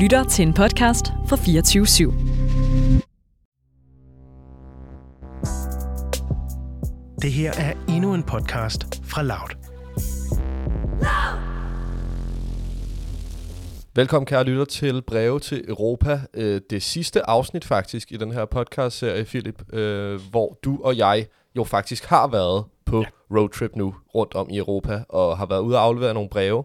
lytter til en podcast fra 24 /7. Det her er endnu en podcast fra Loud. Velkommen kære lytter til Breve til Europa. Øh, Det sidste afsnit faktisk i den her podcast-serie, Philip, øh, hvor du og jeg jo faktisk har været på roadtrip nu rundt om i Europa, og har været ude og aflevere nogle breve,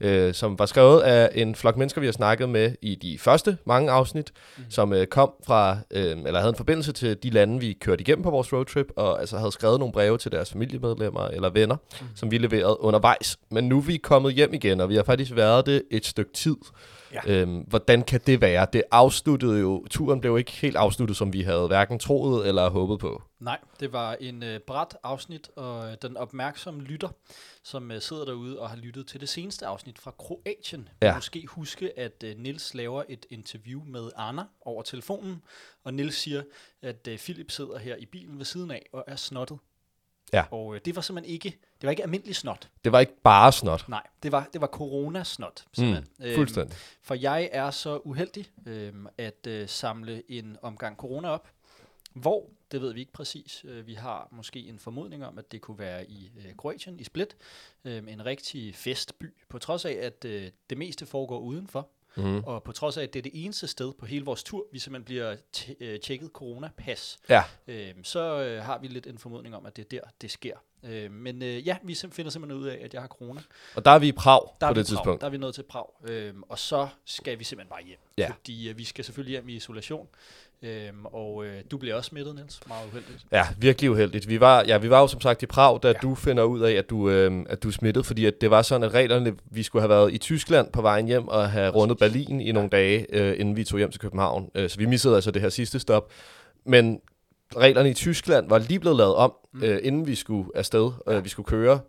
øh, som var skrevet af en flok mennesker, vi har snakket med i de første mange afsnit, mm. som øh, kom fra, øh, eller havde en forbindelse til de lande, vi kørte igennem på vores roadtrip, og altså havde skrevet nogle breve til deres familiemedlemmer eller venner, mm. som vi leverede undervejs. Men nu er vi kommet hjem igen, og vi har faktisk været det et stykke tid. Ja. Øhm, hvordan kan det være? Det afsluttede jo, turen blev ikke helt afsluttet, som vi havde hverken troet eller håbet på. Nej, det var en øh, bræt afsnit, og øh, den opmærksomme lytter, som øh, sidder derude og har lyttet til det seneste afsnit fra Kroatien, Ja. måske huske, at øh, Nils laver et interview med Anna over telefonen, og Nils siger, at øh, Philip sidder her i bilen ved siden af og er snottet. Ja. Og øh, det var simpelthen ikke, det var ikke almindelig snot. Det var ikke bare snot. Nej, det var, det var coronasnot, Mm, simpelthen. Øhm, fuldstændig. for jeg er så uheldig øhm, at øh, samle en omgang corona op. Hvor, det ved vi ikke præcis. Øh, vi har måske en formodning om, at det kunne være i øh, Kroatien, i Split. Øh, en rigtig festby, på trods af, at øh, det meste foregår udenfor. Mm. Og på trods af, at det er det eneste sted på hele vores tur, vi simpelthen bliver t- øh, tjekket coronapas, Ja, øh, så øh, har vi lidt en formodning om, at det er der, det sker. Øh, men øh, ja, vi finder simpelthen ud af, at jeg har corona. og der er vi i Prag Der på det Prag. tidspunkt. Der er vi nået til Prag. Øhm, og så skal vi simpelthen bare hjem. Ja. Fordi øh, vi skal selvfølgelig hjem i isolation. Øhm, og øh, du bliver også smittet, Niels. Meget uheldigt. Ja, virkelig uheldigt. Vi var, ja, vi var jo som sagt i Prag, da ja. du finder ud af, at du, øh, at du er smittet, fordi at det var sådan, at reglerne, vi skulle have været i Tyskland på vejen hjem og have rundet Berlin i nogle dage, øh, inden vi tog hjem til København. Øh, så vi missede altså det her sidste stop. Men reglerne i Tyskland var lige blevet lavet om, Mm. øh, inden vi skulle afsted, øh, Ja. vi skulle køre.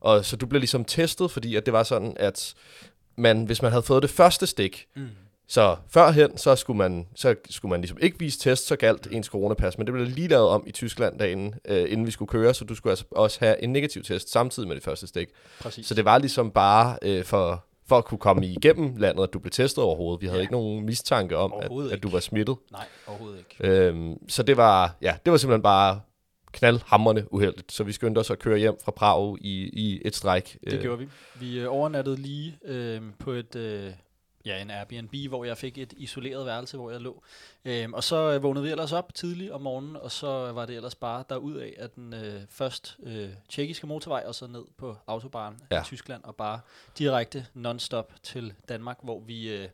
Og så du blev ligesom testet, fordi at det var sådan, at man, hvis man havde fået det første stik, Mm. så førhen, så skulle man, så skulle man ligesom ikke vise test, så galt ens coronapas, men det blev lige lavet om i Tyskland dagen, øh, inden vi skulle køre, så du skulle altså også have en negativ test samtidig med det første stik. Præcis. Så det var ligesom bare øh, for, for at kunne komme igennem landet, at du blev testet overhovedet. Vi havde Ja. ikke nogen mistanke om, at, at du var smittet. Nej, overhovedet ikke. Øhm, så det var, ja, det var simpelthen bare knaldhamrende uheldigt. Så vi skyndte os at køre hjem fra Prag i, i et stræk. Det gjorde vi. Vi øh, overnattede lige øh, på et... Øh, Ja, en Airbnb, hvor jeg fik et isoleret værelse, hvor jeg lå. Øhm, og så øh, vågnede vi ellers op tidligt om morgenen, og så var det ellers bare derud af, at den øh, først øh, tjekkiske motorvej, og så ned på autobahn ja. I Tyskland, og bare direkte non-stop til Danmark, hvor vi øh,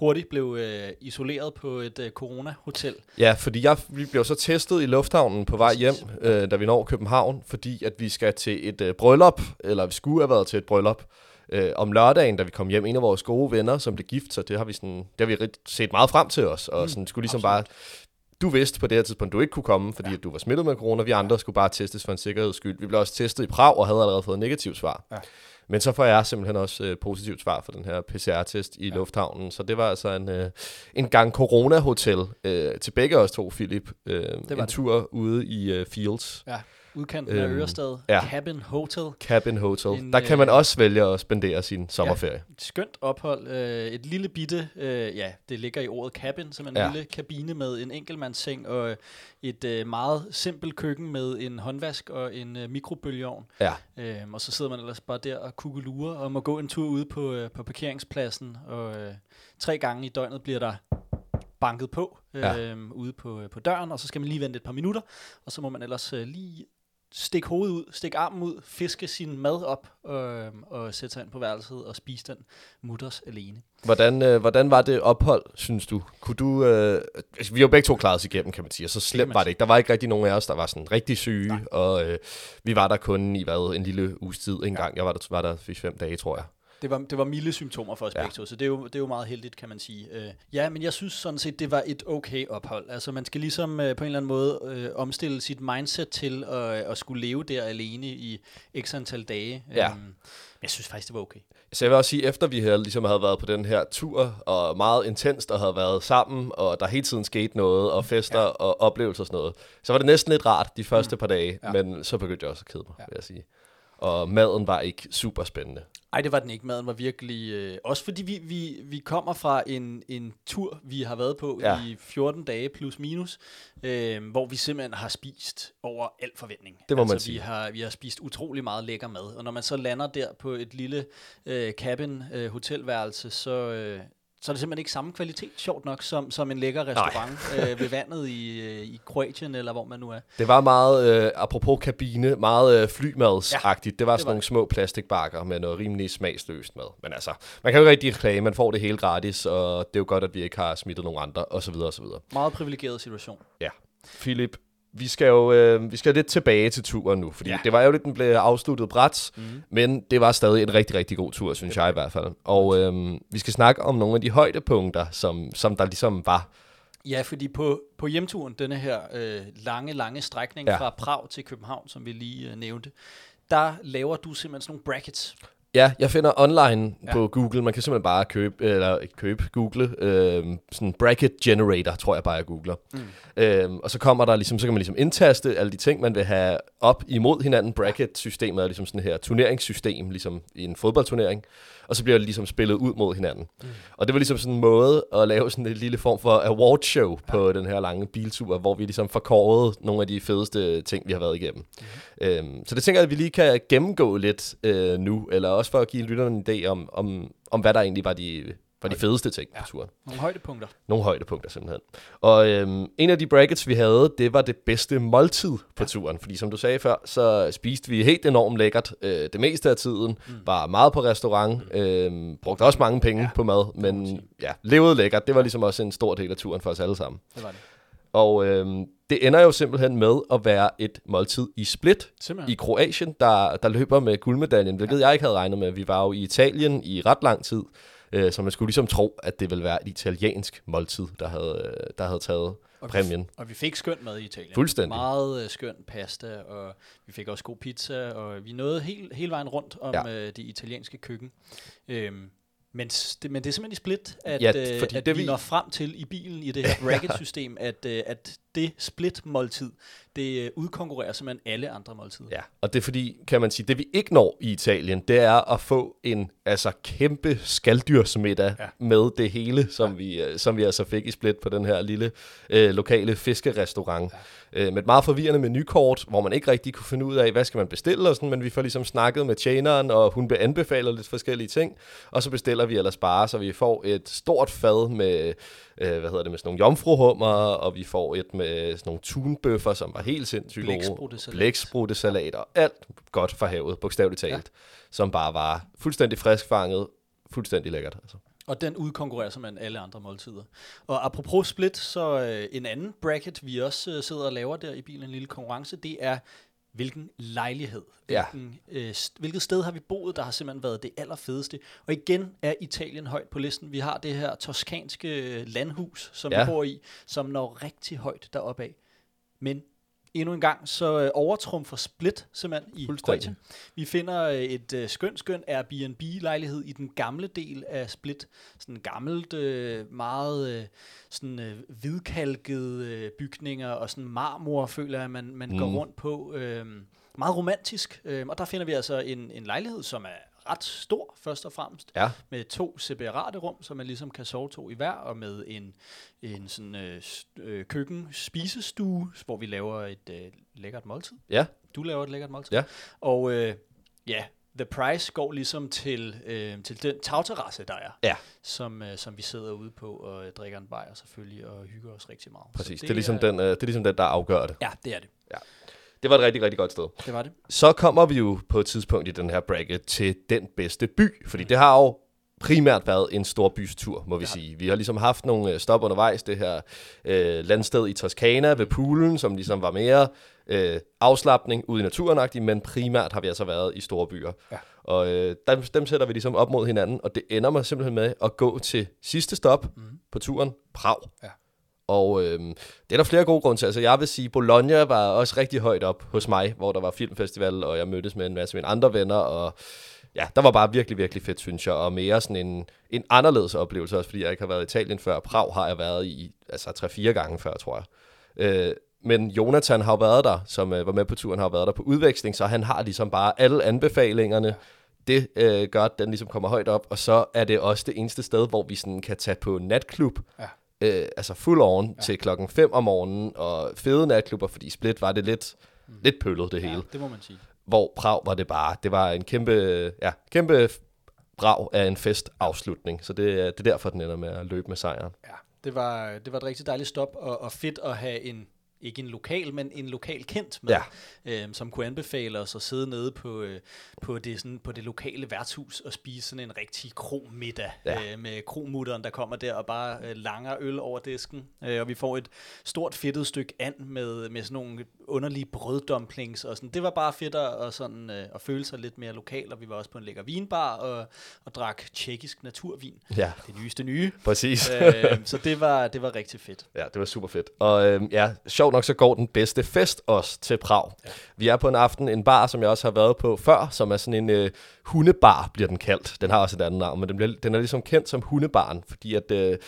hurtigt blev øh, isoleret på et øh, corona-hotel. Ja, fordi jeg, vi blev så testet i lufthavnen på vej hjem, øh, da vi når København, fordi at vi skal til et øh, bryllup, eller vi skulle have været til et bryllup, øh, om lørdagen, da vi kom hjem. En af vores gode venner, som blev gift, så det har vi, sådan, det har vi set meget frem til os, og Mm, sådan, skulle ligesom absolut. bare... Du vidste på det her tidspunkt, du ikke kunne komme, fordi ja. at du var smittet med corona. Vi andre skulle bare testes for en sikkerheds skyld. Vi blev også testet i Prag og havde allerede fået negativt svar. Ja. Men så får jeg simpelthen også øh, positivt svar for den her PCR-test i Ja. ja. lufthavnen. Så det var altså en, øh, en gang corona-hotel øh, til begge os to, Philip. Øh, en det. tur ude i øh, Fields Udkanten af Øhm, Ørestad, ja. Cabin Hotel. Cabin Hotel. En, Der kan man øh, også vælge at spendere sin sommerferie. Et skønt ophold. Øh, et lille bitte, øh, ja, det ligger i ordet cabin, som en ja. Ja. lille kabine med en enkeltmandsseng og et øh, meget simpelt køkken med en håndvask og en øh, mikrobølgeovn. Ja. Øhm, og så sidder man ellers bare der og kukkelurer og må gå en tur ude på, øh, på parkeringspladsen. Og øh, tre gange i døgnet bliver der banket på Ja. øhm, ude på, øh, på døren, og så skal man lige vente et par minutter, og så må man ellers øh, lige stikke hovedet ud, stikke armen ud, fiske sin mad op øh, og sætte sig ind på værelset og spise den mutters alene. Hvordan, øh, hvordan var det ophold, synes du? Kunne du øh, altså, vi har jo begge to klaret os igennem, kan man sige, og så slemt var det ikke. Der var ikke rigtig nogen af os, der var sådan rigtig syge, Nej. og øh, vi var der kun i hvad, en lille uges tid en gang. Jeg var der, var der fem dage, tror jeg. Det var, det var milde symptomer for os Ja. begge to, så det er, jo, det er jo meget heldigt, kan man sige. Øh, ja, men jeg synes sådan set, det var et okay ophold. Altså man skal ligesom øh, på en eller anden måde øh, omstille sit mindset til at, at skulle leve der alene i x antal dage. Ja. Øhm, jeg synes faktisk, det var okay. Så jeg vil også sige, efter vi havde, ligesom havde været på den her tur, og meget intenst, og havde været sammen, og der hele tiden skete noget, og fester Ja. og oplevelser og sådan noget, så var det næsten lidt rart de første mm. par dage, Ja. men så begyndte jeg også at kede mig, ja. vil jeg sige. Og maden var ikke super spændende. Ej, det var den ikke. Maden var virkelig... Øh, også fordi vi, vi, vi kommer fra en, en tur, vi har været på Ja. i 14 dage plus minus, øh, hvor vi simpelthen har spist over al forventning. Det må man altså, sige. Vi har, vi har spist utrolig meget lækker mad, og når man så lander der på et lille øh, cabin øh, hotelværelse, så... Øh, så er det simpelthen ikke samme kvalitet, sjovt nok, som, som en lækker restaurant øh, ved vandet i, øh, i Kroatien, eller hvor man nu er. Det var meget, øh, apropos kabine, meget øh, flymadsagtigt. Det var sådan var nogle små plastikbakker med noget rimelig smagsløst mad. Men altså, man kan jo ikke rigtig klage, man får det hele gratis, og det er jo godt, at vi ikke har smittet nogen andre, og så videre, og så videre. Meget privilegeret situation. Ja. Philip, vi skal jo øh, vi skal lidt tilbage til turen nu, fordi ja. Det var jo lidt, den blev afsluttet bræt, mm. men det var stadig en rigtig, rigtig god tur, synes jeg i hvert fald. Og øh, vi skal snakke om nogle af de højdepunkter, som, som der ligesom var. Ja, fordi på, på hjemturen, denne her øh, lange, lange strækning ja. fra Prag til København, som vi lige øh, nævnte, der laver du simpelthen sådan nogle brackets. Ja, jeg finder online ja. På Google, man kan simpelthen bare købe, eller ikke købe, google, øh, sådan bracket generator, tror jeg bare, jeg googler. Mm. Øh, og så kommer der ligesom, så kan man ligesom indtaste alle de ting, man vil have op imod hinanden. Bracket-systemet er ligesom sådan her turneringssystem, ligesom i en fodboldturnering. Og så bliver det ligesom spillet ud mod hinanden. Mm. Og det var ligesom sådan en måde at lave sådan en lille form for awardshow ja. på den her lange biltur, hvor vi ligesom forkårede nogle af de fedeste ting, vi har været igennem. Mm. Øhm, så det tænker jeg, at vi lige kan gennemgå lidt øh, nu, eller også for at give lytterne en idé om, om, om hvad der egentlig var de, var de fedeste ting ja. på turen. Nogle højdepunkter. Nogle højdepunkter simpelthen. Og øhm, en af de brackets, vi havde, det var det bedste måltid på ja. turen. Fordi som du sagde før, så spiste vi helt enormt lækkert øh, det meste af tiden. Mm. Var meget på restaurant. Mm. Øh, brugte også mange penge ja. på mad. Men ja, levede lækkert. Det var ligesom også en stor del af turen for os alle sammen. Det var det. Og øhm, det ender jo simpelthen med at være et måltid i Split Simpelthen. i Kroatien, der, der løber med guldmedaljen, hvilket ja. jeg ikke havde regnet med. Vi var jo i Italien i ret lang tid, øh, så man skulle ligesom tro, at det ville være et italiensk måltid, der havde, øh, der havde taget Og vi- præmien. Og vi fik skønt mad i Italien. Fuldstændig. Meget øh, skøn pasta, og vi fik også god pizza, og vi nåede helt, hele vejen rundt om Ja. øh, det italienske køkken. Øhm, men, det, men det er simpelthen i split, at, Ja, øh, at det vi vi- når frem til i bilen i det her bracket-system, at, øh, at det split-måltid, det øh, udkonkurrerer simpelthen alle andre måltider. Ja, og det er fordi, kan man sige, det vi ikke når i Italien, det er at få en altså kæmpe skalddyrsmiddag ja. Med det hele, som, ja. vi, øh, som vi altså fik i Split på den her lille øh, lokale fiskerestaurant. Ja. Øh, med et meget forvirrende menukort, hvor man ikke rigtig kunne finde ud af, hvad skal man bestille og sådan, men vi får ligesom snakket med tjeneren, og hun anbefaler lidt forskellige ting, og så bestiller vi ellers bare, så vi får et stort fad med, øh, hvad hedder det, med sådan nogle jomfruhummer, og vi får et med sådan nogle tunbøffer, som var helt sindssygt gode. Blæksprutte-salat. Blæksprutte-salat og alt godt fra havet, bogstaveligt talt, ja. som bare var fuldstændig friskfanget, fuldstændig lækkert. Altså. Og den udkonkurrerer simpelthen alle andre måltider. Og apropos split, så øh, en anden bracket, vi også øh, sidder og laver der i bilen, en lille konkurrence, det er, hvilken lejlighed, Ja. hvilken, øh, st- hvilket sted har vi boet, der har simpelthen været det allerfedeste. Og igen er Italien højt på listen. Vi har det her toskanske landhus, som Ja. ja. vi bor i, som når rigtig højt deroppe af. Men endnu en gang, så øh, overtrumfer Split simpelthen i. Kroatien. Vi finder øh, et øh, skøn, skøn Airbnb-lejlighed i den gamle del af Split. Sådan gammelt, øh, meget øh, sådan øh, hvidkalkede øh, bygninger og sådan marmor, føler jeg, man, man mm. går rundt på. Øh, meget romantisk. Øh, og der finder vi altså en, en lejlighed, som er ret stor, først og fremmest Ja, med to separate rum, så man ligesom kan sove to i hver, og med en, en sådan øh, øh, køkken spisestue, hvor vi laver et øh, lækkert måltid. ja, Du laver et lækkert måltid. Ja. Og øh, ja, the price går ligesom til, øh, til den tagterrasse, der er, ja. som, øh, som vi sidder ude på og øh, drikker en bajer selvfølgelig, og hygger os rigtig meget. Præcis. Så Det er, ligesom den, øh, det er ligesom den, der afgør det. Ja, det er det. Det var et rigtig, rigtig godt sted. Det var det. Så kommer vi jo på et tidspunkt i den her bracket til den bedste by, fordi det har jo primært været en stor bystur, må vi har sige. Vi har ligesom haft nogle øh, stop undervejs, det her øh, landsted i Toskana ved poolen, som ligesom var mere øh, afslappning ude i naturen men primært har vi altså været i store byer. Ja. Og øh, dem, dem sætter vi ligesom op mod hinanden, og det ender mig simpelthen med at gå til sidste stop mm. på turen, Prag. Ja. Og øh, det er der flere gode grunde til. Altså jeg vil sige, Bologna var også rigtig højt op hos mig, hvor der var filmfestival, og jeg mødtes med en masse af mine andre venner, og ja, der var bare virkelig, virkelig fedt, synes jeg, og mere sådan en, en anderledes oplevelse, også fordi jeg ikke har været i Italien før. Prag har jeg været i, altså 3-4 gange før, tror jeg. Øh, men Jonathan har været der, som øh, var med på turen, har været der på udveksling, så han har ligesom bare alle anbefalingerne. det øh, gør, at den ligesom kommer højt op, og så er det også det eneste sted, hvor vi sådan kan tage på natklub, Ja øh, altså full on ja. til klokken 5 om morgenen, og fede natklubber, fordi Split var det lidt, mm. lidt pøllet det hele. Ja, det må man sige. Hvor Prag var det bare, det var en kæmpe, ja, kæmpe brag af en fest afslutning, så det, er- det er derfor, den ender med at løbe med sejren. Ja, det var, det var et rigtig dejligt stop, og, og fedt at have en, ikke en lokal, men en lokal kendt med, Ja. øhm, som kunne anbefale os at sidde nede på, øh, på, det, sådan, på det lokale værtshus og spise sådan en rigtig kromiddag Ja. øh, med kromutteren, der kommer der og bare øh, langer øl over disken. Øh, og vi får et stort fedtet stykke and med, med sådan nogle underlige brøddumplings og sådan. Det var bare fedt at, og sådan, øh, at føle sig lidt mere lokal, og vi var også på en lækker vinbar og, og drak tjekkisk naturvin. Ja, Det nyeste nye. præcis. øh, så det var, det var rigtig fedt. Ja, det var super fedt. Og øhm, ja, sjovt nok så går den bedste fest også til Prag. Ja. Vi er på en aften, en bar, som jeg også har været på før, som er sådan en øh, hundebar, bliver den kaldt. Den har også et andet navn, men den, bliver, den er ligesom kendt som hundebaren, fordi at... Øh,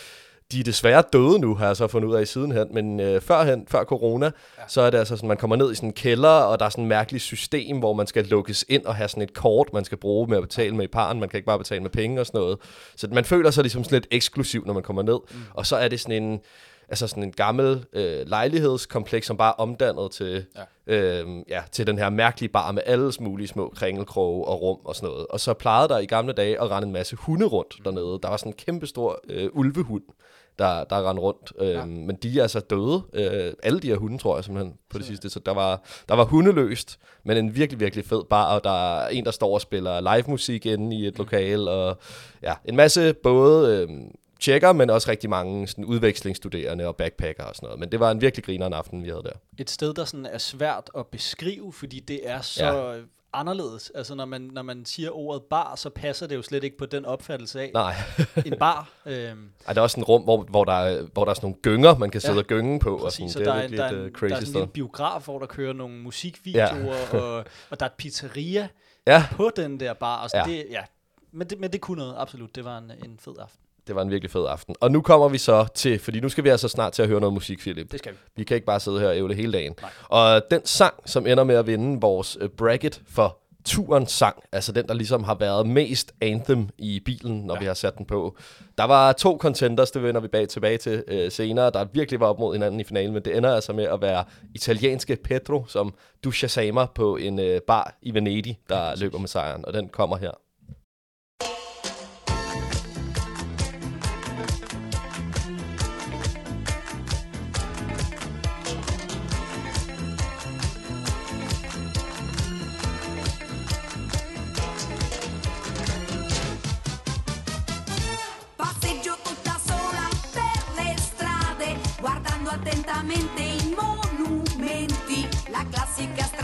de er desværre døde nu, har jeg så fundet ud af sidenhen, men øh, førhen, før corona, ja. så er det altså sådan, man kommer ned i sådan en kælder, og der er sådan et mærkeligt system, hvor man skal lukkes ind og have sådan et kort, man skal bruge med at betale med i paren. Man kan ikke bare betale med penge og sådan noget. Så man føler sig ligesom sådan lidt eksklusiv, når man kommer ned. Mm. Og så er det sådan en, altså sådan en gammel øh, lejlighedskompleks, som bare er omdannet til, ja. Øh, ja, til den her mærkelige bar med alles mulige små kringelkroge og rum og sådan noget. Og så plejede der i gamle dage at rende en masse hunde rundt mm. dernede. Der var sådan en kæmpe stor øh, ulvehund, der, der rendte rundt. Øh, ja. Men de er altså døde. Øh, alle de her hunde, tror jeg simpelthen, på det sidste. Så der var, der var hundeløst, men en virkelig, virkelig fed bar, og der er en, der står og spiller live musik inde i et lokal, og ja, en masse både... Øh, tjekker, men også rigtig mange sådan, udvekslingsstuderende og backpacker og sådan noget. Men det var en virkelig grineren aften, vi havde der. Et sted, der sådan er svært at beskrive, fordi det er så ja. Anderledes. Altså når man, når man siger ordet bar, så passer det jo slet ikke på den opfattelse af Nej. en bar. Øhm, Ej, der er også en rum, hvor, hvor, der, er, hvor der er sådan nogle gynger, man kan sidde Ja, og gynge på. og præcis, sådan. og Det der er er, virkelig der, er et en, uh, der er crazy en biograf, hvor der kører nogle musikvideoer, ja. og, og der er et pizzeria Ja, på den der bar. Og så Ja. det, ja. Men, det, men det kunne noget, absolut. Det var en, en fed aften. Det var en virkelig fed aften. Og nu kommer vi så til, fordi nu skal vi altså snart til at høre noget musik, Philip. Det skal vi. Vi kan ikke bare sidde her og ævle hele dagen. Nej. Og den sang, som ender med at vinde vores uh, bracket for turens sang, altså den, der ligesom har været mest anthem i bilen, når ja. vi har sat den på. Der var to contenders, det vender vi bag tilbage til uh, senere, der virkelig var op mod hinanden i finalen, men det ender altså med at være italienske Pedro, som du shazamer på en uh, bar i Venedig, der løber med sejren, og den kommer her.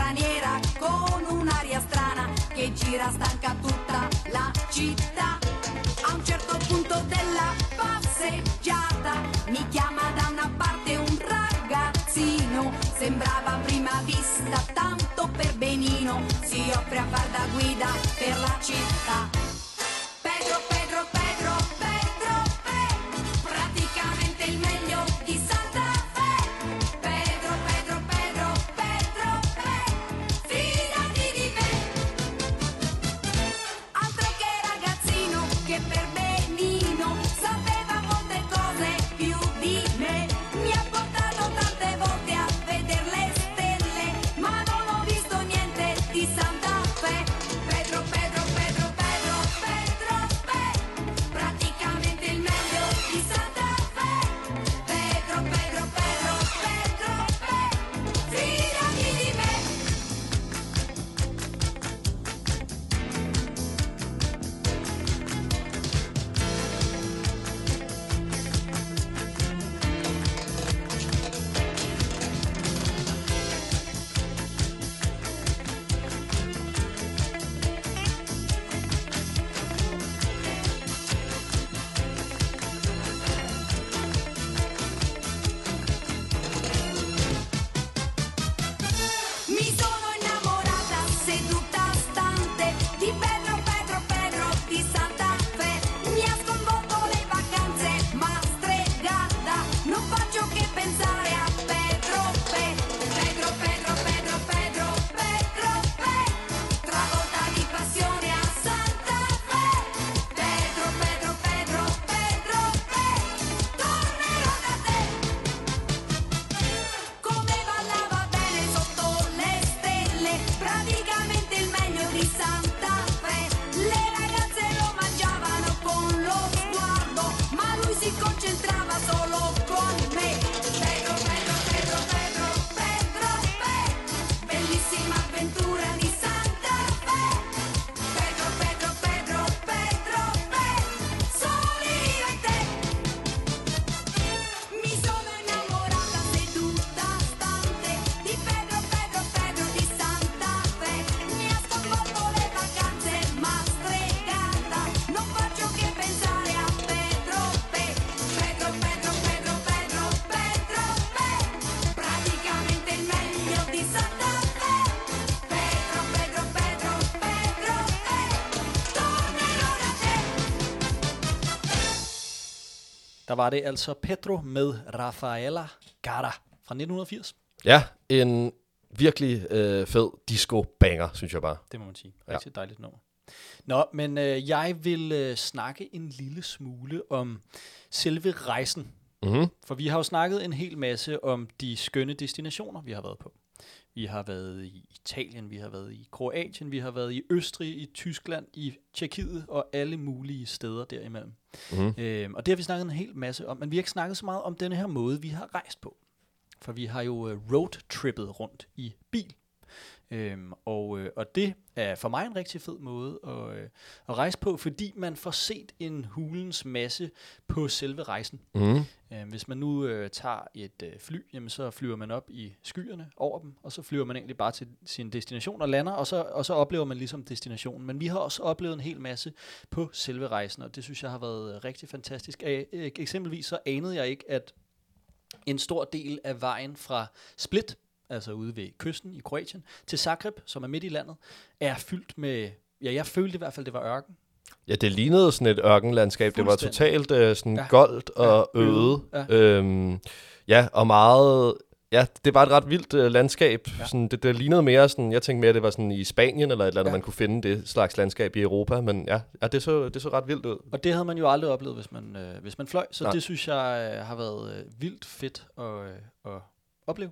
Straniera con un'aria strana che gira stanca tutta la città. A un certo punto della passeggiata mi chiama da una parte un ragazzino. Sembrava a prima vista tanto per benino, si offre a far da guida per la città. Var det altså Pedro med Rafaela Gara fra 1980. Ja, en virkelig øh, fed disco-banger, synes jeg bare. Det må man sige. Ja. Rigtig dejligt nummer. Nå, men øh, jeg vil øh, snakke en lille smule om selve rejsen. Mm-hmm. For vi har jo snakket en hel masse om de skønne destinationer, vi har været på. Vi har været i Italien, vi har været i Kroatien, vi har været i Østrig, i Tyskland, i Tjekkiet og alle mulige steder derimellem. Mhm. Øhm, og det har vi snakket en hel masse om, men vi har ikke snakket så meget om denne her måde, vi har rejst på. For vi har jo øh, roadtrippet rundt i bil. Øhm, og, øh, og det er for mig en rigtig fed måde at, øh, at rejse på, fordi man får set en hulens masse på selve rejsen. Mm. Øh, hvis man nu øh, tager et øh, fly, jamen, så flyver man op i skyerne over dem, og så flyver man egentlig bare til sin destination og lander, og så, og så oplever man ligesom destinationen. Men vi har også oplevet en hel masse på selve rejsen, og det synes jeg har været øh, rigtig fantastisk. Æ, øh, eksempelvis så anede jeg ikke, at en stor del af vejen fra Split, altså ude ved kysten i Kroatien, til Zagreb, som er midt i landet, er fyldt med, ja, jeg følte i hvert fald, det var ørken. Ja, det lignede sådan et ørkenlandskab. Det var totalt øh, sådan Ja. goldt og Ja, øde. Ja. Øhm, ja, og meget... Ja, det var et ret vildt øh, landskab. Ja. Sådan, det, det lignede mere sådan... Jeg tænkte mere, det var sådan i Spanien eller et eller andet, ja. man kunne finde det slags landskab i Europa. Men ja, ja det, så, det så ret vildt ud. Og det havde man jo aldrig oplevet, hvis man, øh, hvis man fløj. Så Nej. det synes jeg øh, har været øh, vildt fedt at, øh, at opleve.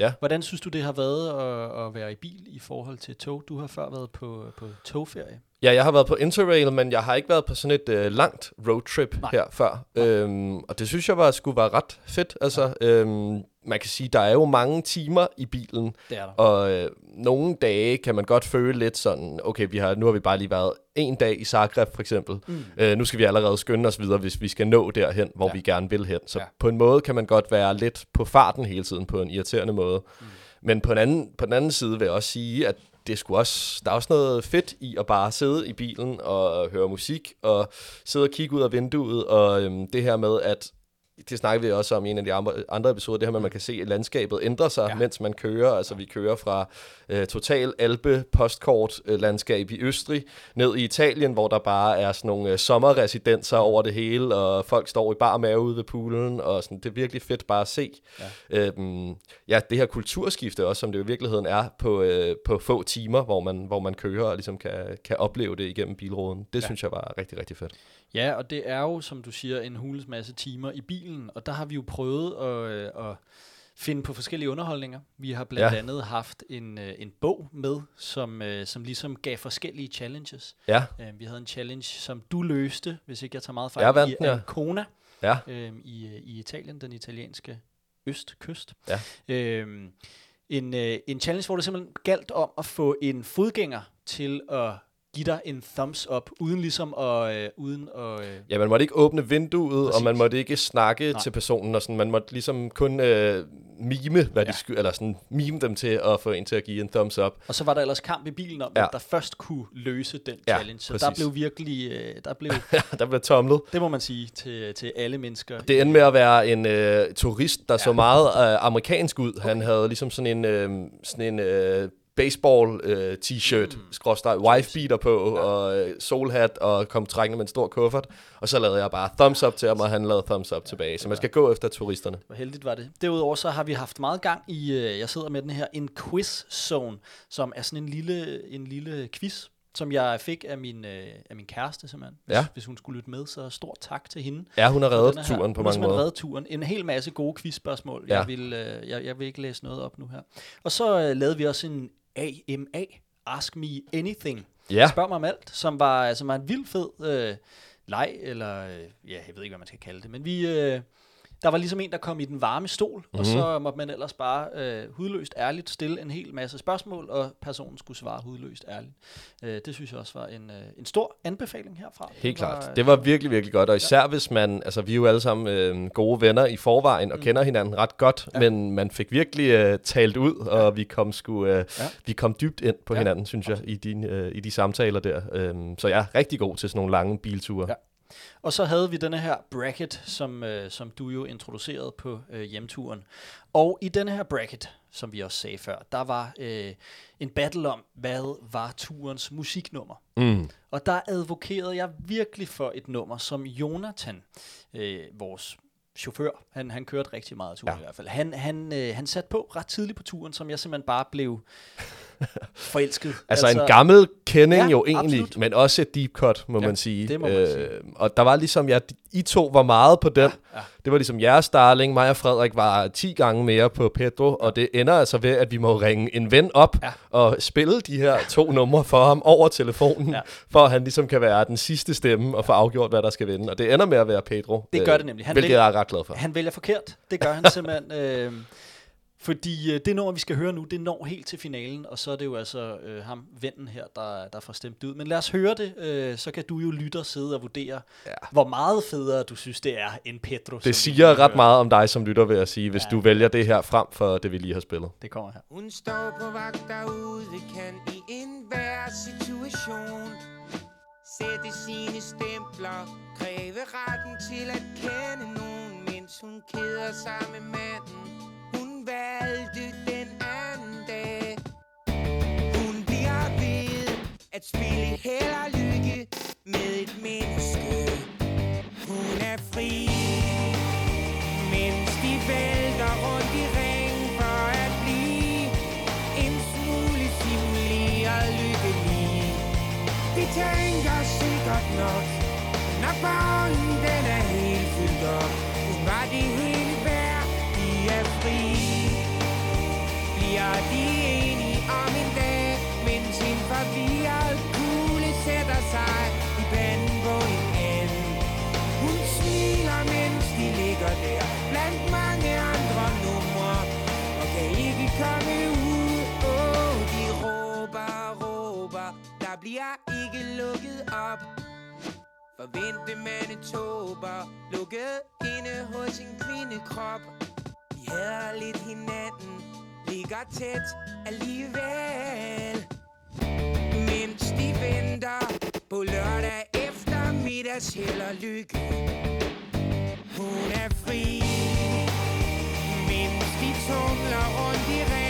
Ja. Hvordan synes du, det har været at, at være i bil i forhold til tog? Du har før været på, på togferie. Ja, jeg har været på Interrail, men jeg har ikke været på sådan et øh, langt roadtrip Nej. her før. Øhm, og det synes jeg var, skulle være ret fedt. Altså, øhm, man kan sige, der er jo mange timer i bilen, Det er der. og øh, nogle dage kan man godt føle lidt sådan, okay, vi har, nu har vi bare lige været en dag i Zagreb for eksempel. Mm. Øh, nu skal vi allerede skynde os videre, hvis vi skal nå derhen, hvor Ja. vi gerne vil hen. Så Ja. ja. på en måde kan man godt være lidt på farten hele tiden, på en irriterende måde. Mm. Men på den, anden, på den anden side vil jeg også sige, at det skulle også, der er også noget fedt i at bare sidde i bilen og høre musik, og sidde og kigge ud af vinduet, og øhm, det her med, at det snakker vi også om i en af de andre- andre episoder, det her med, at man kan se, at landskabet ændrer sig, Ja. mens man kører. Altså vi kører fra øh, total alpe postkort øh, landskab i Østrig, ned i Italien, hvor der bare er sådan nogle øh, sommerresidenser over det hele, og folk står i bar mave ude ved poolen, og sådan, det er virkelig fedt bare at se. Ja, øhm, ja det her kulturskifte også, som det jo i virkeligheden er på, øh, på få timer, hvor man, hvor man kører og ligesom kan, kan opleve det igennem bilruden. Det Ja. synes jeg var rigtig, rigtig fedt. Ja, og det er jo, som du siger, en hulens masse timer i bilen, og der har vi jo prøvet at, øh, at finde på forskellige underholdninger. Vi har blandt ja. Andet haft en, øh, en bog med, som, øh, som ligesom gav forskellige challenges. Ja, Øh, vi havde en challenge, som du løste, hvis ikke jeg tager meget fejl, Jeg vandt i ja. Ancona ja. øh, i, i Italien, den italienske østkyst. Ja. Øh, en, øh, en challenge, hvor det simpelthen galt om at få en fodgænger til at give dig en thumbs up, uden ligesom at... Øh, uden at øh, Ja, man måtte ikke åbne vinduet, Præcis. og man måtte ikke snakke Nej. Til personen, og sådan, man måtte ligesom kun øh, mime, hvad Ja. de sky- eller sådan mime dem til at få en til at give en thumbs up. og så var der ellers kamp i bilen om, Ja. der først kunne løse den Ja, challenge. Så der præcis. blev virkelig... Øh, der blev, der blev tomlet. det må man sige til, til alle mennesker. Det endte med at være en øh, turist, der ja. så meget øh, amerikansk ud. Han havde ligesom sådan en, øh, sådan en øh, baseball øh, t-shirt, mm. skråstrej, wife beater på, ja. og øh, solhat, og kom trækkende med en stor kuffert. Og så lavede jeg bare thumbs up til ham, og han lavede thumbs up ja, tilbage. Så man skal gå efter turisterne. Hvor heldigt var det. Derudover så har vi haft meget gang i, øh, jeg sidder med den her, en quiz zone, som er sådan en lille, en lille quiz, som jeg fik af min, øh, af min kæreste simpelthen. Hvis, Ja. hvis hun skulle lytte med, så stor tak til hende. Ja, hun har reddet turen på Hun har mange måder. reddet turen. En hel masse gode quizspørgsmål. Ja. Jeg, vil, øh, jeg, jeg vil ikke læse noget op nu her. Og så øh, lavede vi også en AMA, Ask Me Anything. Ja, Spørg mig om alt, som var, som var en vild fed øh, leg, eller øh, ja, jeg ved ikke, hvad man skal kalde det, men vi, øh, der var ligesom en, der kom i den varme stol, mm-hmm. og så måtte man ellers bare øh, hudløst ærligt stille en hel masse spørgsmål, og personen skulle svare hudløst ærligt. Øh, det synes jeg også var en, øh, en stor anbefaling herfra. Helt Det var, klart. Det var virkelig, virkelig godt. Og især hvis man, altså vi er jo alle sammen øh, gode venner i forvejen, og mm. kender hinanden ret godt, ja. men man fik virkelig øh, talt ud, og vi kom sgu, øh, Ja. ja. vi kom dybt ind på Ja. ja. hinanden, synes jeg, i, din, øh, i de samtaler der. Øhm, så jeg er rigtig god til sådan nogle lange bilture. Ja. Og så havde vi denne her bracket, som, øh, som du jo introducerede på øh, hjemturen. Og i denne her bracket, som vi også sagde før, der var øh, en battle om, hvad var turens musiknummer. Mm. Og der advokerede jeg virkelig for et nummer, som Jonathan, øh, vores chauffør, han, han kørte rigtig meget turen ja. i hvert fald. Han, han, øh, han satte på ret tidligt på turen, som jeg simpelthen bare blev forelsket. Altså, altså en gammel kending Ja, jo egentlig, absolut. men også et deep cut, må Ja, man sige. Øh, det må man sige. Og der var ligesom, ja, I to var meget på den. Ja, ja. Det var ligesom jeres darling. Mig og Frederik var 10 gange mere på Pedro, og det ender altså ved, at vi må ringe en ven op Ja. og spille de her to numre for ham over telefonen, Ja. for at han ligesom kan være den sidste stemme og få afgjort, hvad der skal vinde. Og det ender med at være Pedro. Det gør det nemlig. Han hvilket vælger- jeg er ret glad for. Han vælger forkert. Det gør han simpelthen. øh, fordi øh, det nummer, vi skal høre nu, det når helt til finalen, og så er det jo altså øh, ham, vennen her, der, der får stemt ud. Men lad os høre det, øh, så kan du jo lytte og sidde og vurdere, ja. hvor meget federe du synes, det er end Pedro. Det siger ret hørte. meget om dig som lytter, vil jeg sige, hvis Ja. du vælger det her frem for det, vi lige har spillet. Det kommer her. Hun står på vagt derude, kan i enhver situation sætte sine stempler, kræve retten til at kende nogen, mens hun keder sig med manden. At spille held og lykke med et menneske. Hun er fri, mens de vælter rundt i ring for at blive en smule simuleret lykkelig. De tænker sikkert nok, Nok bare bliver ikke lukket op. Forvente tober lukket inde hos en kvindekrop. Vi hader lidt hinanden, ligger tæt alligevel. Mens de venter på lørdag eftermiddags held og lykke. Hun er fri, mens de tumler rundt i regn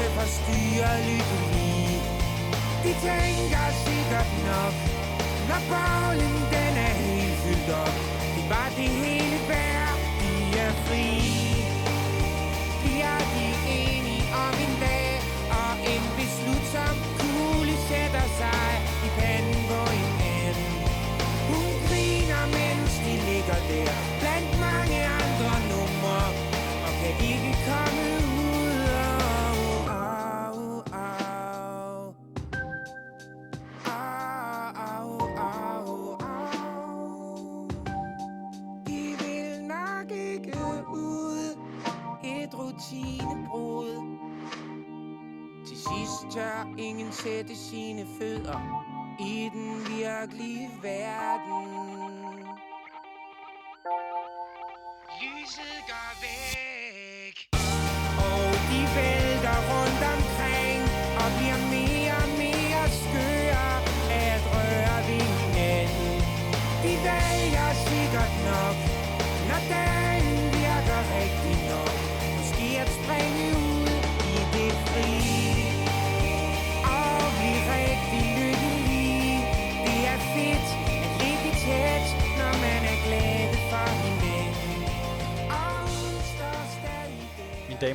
anelse forstyrret lykkelig. De tænker sikkert nok, når bolden den er helt fyldt op. Det var det hele værd, de er frie sine fødder i den virkelige verden.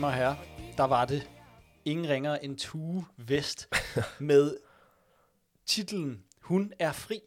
Damer og herrer, der var det ingen ringer end Tue Vest med titlen Hun er fri,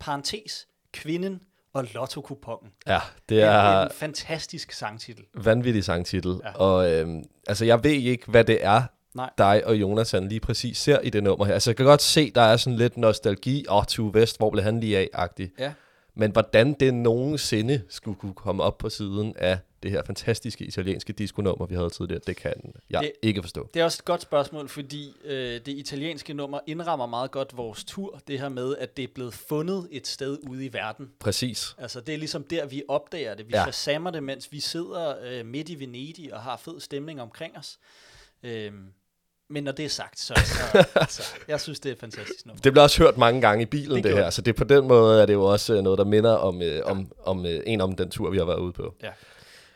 parentes, kvinden og lotto-kupongen. Ja, det er en fantastisk sangtitel. vanvittig sangtitel. Ja. Ja. Og øhm, altså, jeg ved ikke, hvad det er, Nej. dig og Jonathan lige præcis ser i det nummer her. Altså, jeg kan godt se, der er sådan lidt nostalgi. Åh, oh, Tue Vest, hvor blev han lige af-agtig. Ja. Men hvordan det nogensinde skulle kunne komme op på siden af det her fantastiske italienske diskonummer, vi havde tidligere, det kan jeg Det- ikke forstå. Det er også et godt spørgsmål, fordi øh, det italienske nummer indrammer meget godt vores tur. Det her med, at det er blevet fundet et sted ude i verden. Præcis. Altså, det er ligesom der, vi opdager det. Vi Ja. ja. shazamer det, mens vi sidder øh, midt i Venedig og har fed stemning omkring os. Øhm, Men når det er sagt, så, så, så jeg synes, det er fantastisk nummer. Det bliver også hørt mange gange i bilen, Det det, her. Så det på den måde er det jo også øh, noget, der minder om, øh, om, om øh, en om den tur, vi har været ude på.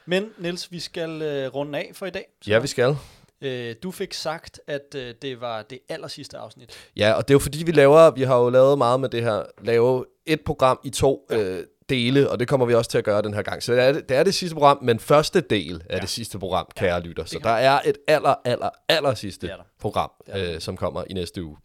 Men Niels, vi skal øh, runde af for i dag. Så, Ja, vi skal. øh, du fik sagt, at øh, det var det aller sidste afsnit. Ja, og det er jo fordi, vi laver, vi har jo lavet meget med det her, lave et program i to øh, dele, og det kommer vi også til at gøre den her gang. Så det er det, det, er det sidste program, men første del af Ja. det sidste program, kære ja, lytter. Så der er et aller, aller, aller sidste Det program, Det øh, som kommer i næste uge.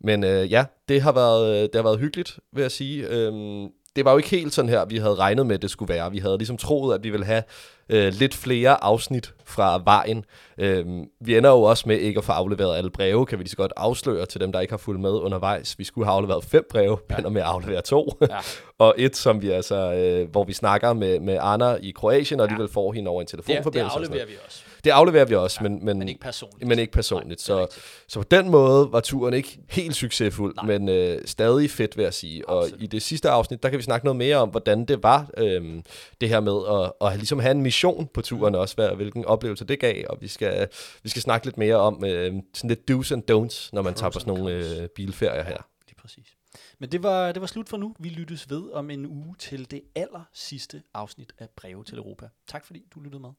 Men øh, ja, det har, været, øh, det har været hyggeligt, vil jeg sige. Øhm, det var jo ikke helt sådan her, vi havde regnet med, at det skulle være. Vi havde ligesom troet, at vi ville have øh, lidt flere afsnit fra vejen. Øhm, vi ender jo også med ikke at få afleveret alle breve, kan vi lige så godt afsløre til dem, der ikke har fulgt med undervejs. Vi skulle have afleveret fem breve, ja. ender med at aflevere to. Ja. og et, som vi altså, øh, hvor vi snakker med, med Anna i Kroatien, og alligevel får hende over en Det, det telefonforbindelse. og sådan afleverer vi også, det afleverer vi også, ja, men, men, men ikke personligt. men ikke personligt. Nej, så, så på den måde var turen ikke helt succesfuld, Nej. men øh, stadig fedt, vil jeg sige. Og Absolut. i det sidste afsnit, der kan vi snakke noget mere om, hvordan det var, øhm, det her med at, at ligesom have en mission på turen også, hvad, hvilken oplevelse det gav, og vi skal, vi skal snakke lidt mere om øh, sådan lidt do's and don'ts, når man Pros tager på sådan nogle øh, bilferier her. Lige præcis. Men det var, det var slut for nu. Vi lyttes ved om en uge til det aller sidste afsnit af Breve til Europa. Tak fordi du lyttede med.